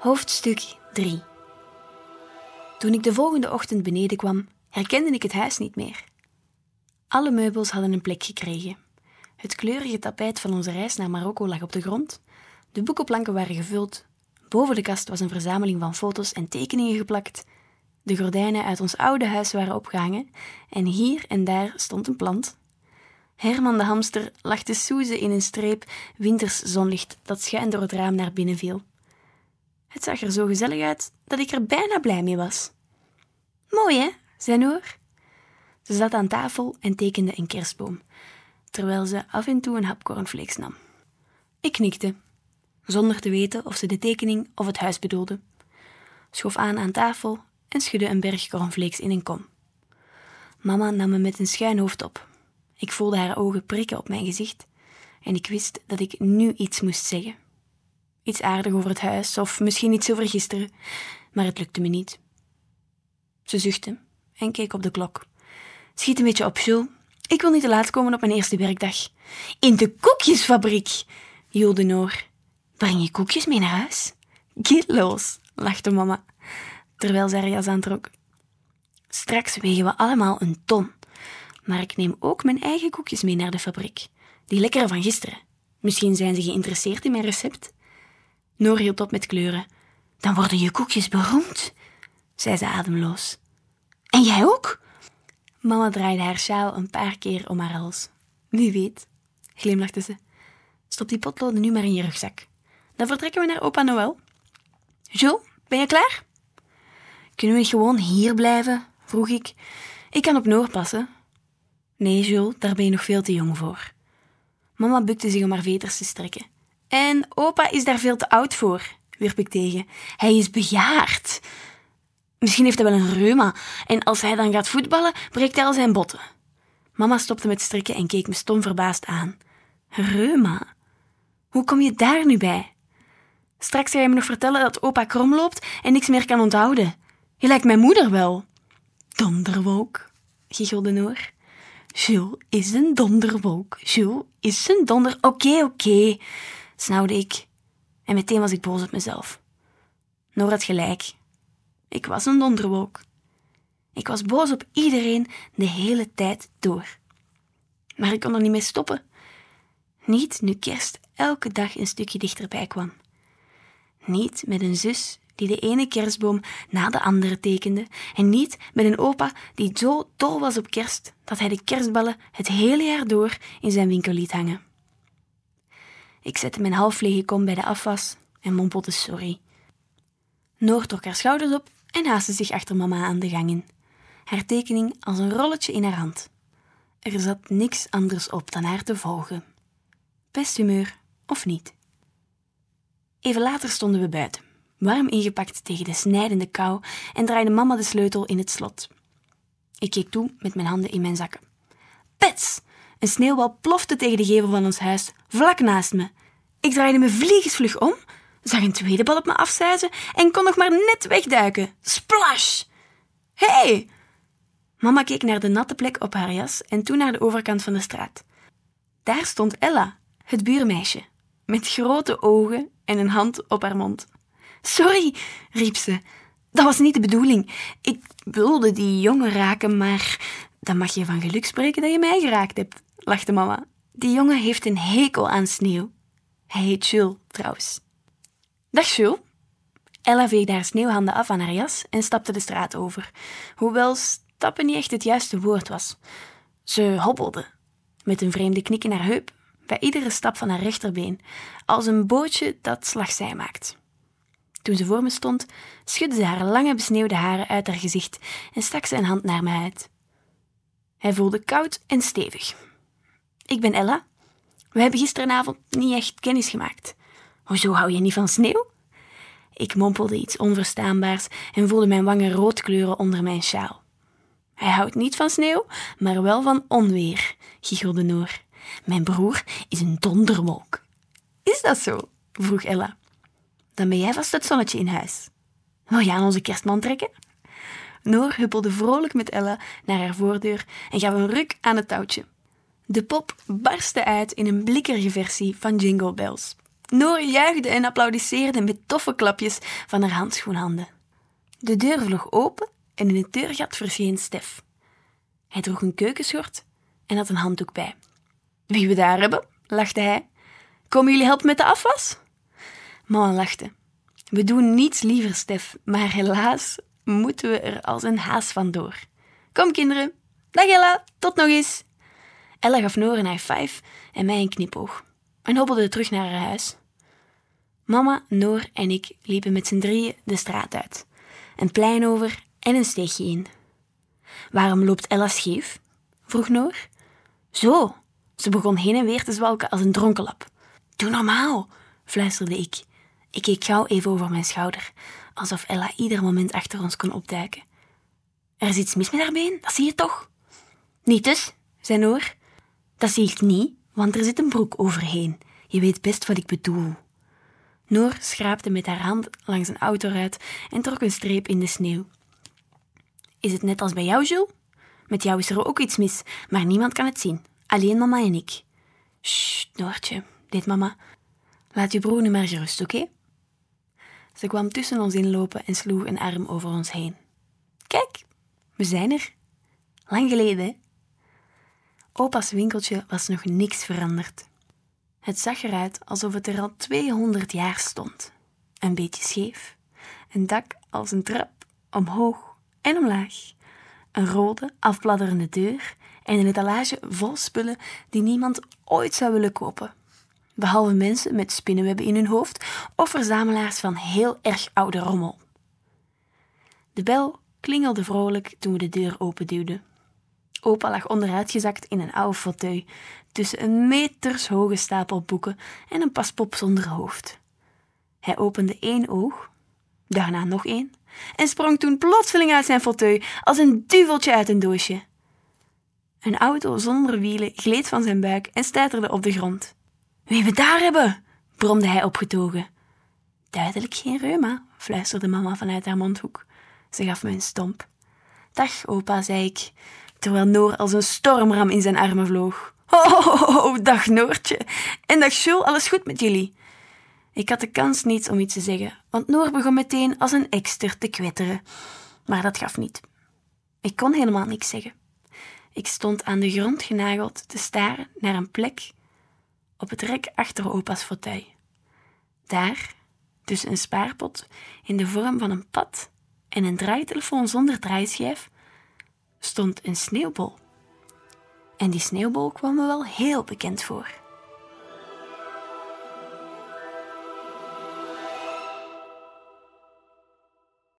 Hoofdstuk 3 Toen ik de volgende ochtend beneden kwam, herkende ik het huis niet meer. Alle meubels hadden een plek gekregen. Het kleurige tapijt van onze reis naar Marokko lag op de grond. De boekenplanken waren gevuld. Boven de kast was een verzameling van foto's en tekeningen geplakt. De gordijnen uit ons oude huis waren opgehangen en hier en daar stond een plant. Herman de hamster lag te soezen in een streep winters zonlicht dat schuin door het raam naar binnen viel. Het zag er zo gezellig uit dat ik er bijna blij mee was. Mooi, hè? zei Noor. Ze zat aan tafel en tekende een kerstboom, terwijl ze af en toe een hap nam. Ik knikte, zonder te weten of ze de tekening of het huis bedoelde. Schoof aan aan tafel en schudde een berg cornflakes in een kom. Mama nam me met een schuin hoofd op. Ik voelde haar ogen prikken op mijn gezicht en ik wist dat ik nu iets moest zeggen. Iets aardig over het huis of misschien iets over gisteren, maar het lukte me niet. Ze zuchtte en keek op de klok. Schiet een beetje op, Jules. Ik wil niet te laat komen op mijn eerste werkdag. In de koekjesfabriek, joelde Noor. Breng je koekjes mee naar huis? Gilloos, lachte mama, terwijl zij haar jas aantrok. Straks wegen we allemaal een ton. Maar ik neem ook mijn eigen koekjes mee naar de fabriek. Die lekkere van gisteren. Misschien zijn ze geïnteresseerd in mijn recept. Noor hield op met kleuren. Dan worden je koekjes beroemd, zei ze ademloos. En jij ook? Mama draaide haar sjaal een paar keer om haar hals. Wie weet, glimlachte ze. Stop die potloden nu maar in je rugzak. Dan vertrekken we naar opa Noël. Jules, ben je klaar? Kunnen we gewoon hier blijven? vroeg ik. Ik kan op Noor passen. Nee, Jules, daar ben je nog veel te jong voor. Mama bukte zich om haar veters te strekken. En opa is daar veel te oud voor, wierp ik tegen. Hij is bejaard. Misschien heeft hij wel een reuma en als hij dan gaat voetballen, breekt hij al zijn botten. Mama stopte met strikken en keek me stom verbaasd aan. Reuma? Hoe kom je daar nu bij? Straks ga je me nog vertellen dat opa krom loopt en niks meer kan onthouden. Je lijkt mijn moeder wel. Donderwolk, giechelde Noor. Jules is een donderwolk. Jules is een donder... Oké, oké, snauwde ik. En meteen was ik boos op mezelf. Noor had gelijk. Ik was een donderwolk. Ik was boos op iedereen de hele tijd door. Maar ik kon er niet mee stoppen. Niet nu kerst elke dag een stukje dichterbij kwam. Niet met een zus die de ene kerstboom na de andere tekende, en niet met een opa die zo dol was op kerst dat hij de kerstballen het hele jaar door in zijn winkel liet hangen. Ik zette mijn half lege kom bij de afwas en mompelde sorry. Noor trok haar schouders op en haastte zich achter mama aan de gang in. Haar tekening als een rolletje in haar hand. Er zat niks anders op dan haar te volgen. Pesthumeur of niet. Even later stonden we buiten, warm ingepakt tegen de snijdende kou, en draaide mama de sleutel in het slot. Ik keek toe met mijn handen in mijn zakken. Pets! Een sneeuwbal plofte tegen de gevel van ons huis, vlak naast me. Ik draaide me vliegensvlug om, zag een tweede bal op me afzuizen en kon nog maar net wegduiken. Splash! hey! Mama keek naar de natte plek op haar jas en toen naar de overkant van de straat. Daar stond Ella, het buurmeisje, met grote ogen en een hand op haar mond. Sorry, riep ze. Dat was niet de bedoeling. Ik wilde die jongen raken, maar dan mag je van geluk spreken dat je mij geraakt hebt, lachte mama. Die jongen heeft een hekel aan sneeuw. Hij heet Jules, trouwens. Dag, Jules. Ella veegde haar sneeuwhanden af aan haar jas en stapte de straat over, hoewel stappen niet echt het juiste woord was. Ze hobbelde, met een vreemde knik in haar heup, bij iedere stap van haar rechterbeen, als een bootje dat slagzij maakt. Toen ze voor me stond, schudde ze haar lange besneeuwde haren uit haar gezicht en stak een hand naar me uit. Hij voelde koud en stevig. Ik ben Ella. We hebben gisteravond niet echt kennis gemaakt. Hoezo hou je niet van sneeuw? Ik mompelde iets onverstaanbaars en voelde mijn wangen rood kleuren onder mijn sjaal. Hij houdt niet van sneeuw, maar wel van onweer, giechelde Noor. Mijn broer is een donderwolk. Is dat zo? vroeg Ella. Dan ben jij vast het zonnetje in huis. Wil je aan onze kerstman trekken? Noor huppelde vrolijk met Ella naar haar voordeur en gaf een ruk aan het touwtje. De pop barstte uit in een blikkerige versie van Jingle Bells. Noor juichte en applaudisseerde met toffe klapjes van haar handschoenhanden. De deur vloog open en in het deurgat verscheen Stef. Hij droeg een keukenschort en had een handdoek bij. Wie we daar hebben, lachte hij. Komen jullie helpen met de afwas? Mama lachte. We doen niets liever, Stef, maar helaas moeten we er als een haas van door. Kom, kinderen. Dag Ella, tot nog eens. Ella gaf Noor een high five en mij een knipoog en hobbelde terug naar haar huis. Mama, Noor en ik liepen met z'n drieën de straat uit, een plein over en een steegje in. Waarom loopt Ella scheef? vroeg Noor. Zo, ze begon heen en weer te zwalken als een dronkenlap. Doe normaal, fluisterde ik. Ik keek gauw even over mijn schouder, alsof Ella ieder moment achter ons kon opduiken. Er is iets mis met haar been, dat zie je toch? Niet dus, zei Noor. Dat zie ik niet, want er zit een broek overheen. Je weet best wat ik bedoel. Noor schraapte met haar hand langs een autoruit en trok een streep in de sneeuw. Is het net als bij jou, Jules? Met jou is er ook iets mis, maar niemand kan het zien. Alleen mama en ik. Sst, Noortje, deed mama. Laat je broer nu maar gerust, oké? Ze kwam tussen ons inlopen en sloeg een arm over ons heen. Kijk, we zijn er. Lang geleden, hè? Opa's winkeltje was nog niks veranderd. Het zag eruit alsof het er al 200 jaar stond. Een beetje scheef, een dak als een trap, omhoog en omlaag. Een rode, afbladderende deur en een etalage vol spullen die niemand ooit zou willen kopen. Behalve mensen met spinnenwebben in hun hoofd of verzamelaars van heel erg oude rommel. De bel klingelde vrolijk toen we de deur openduwden. Opa lag onderuitgezakt in een oude fauteuil, tussen een metershoge stapel boeken en een paspop zonder hoofd. Hij opende één oog, daarna nog één, en sprong toen plotseling uit zijn fauteuil als een duveltje uit een doosje. Een auto zonder wielen gleed van zijn buik en stuiterde op de grond. Wie we daar hebben, bromde hij opgetogen. Duidelijk geen reuma, fluisterde mama vanuit haar mondhoek. Ze gaf me een stomp. Dag, opa, zei ik, terwijl Noor als een stormram in zijn armen vloog. Oh, dag Noortje. En dag Jules, alles goed met jullie? Ik had de kans niet om iets te zeggen, want Noor begon meteen als een ekster te kwetteren. Maar dat gaf niet. Ik kon helemaal niks zeggen. Ik stond aan de grond genageld te staren naar een plek op het rek achter opa's fauteuil. Daar, tussen een spaarpot in de vorm van een pad en een draaitelefoon zonder draaischijf, stond een sneeuwbol. En die sneeuwbol kwam me wel heel bekend voor.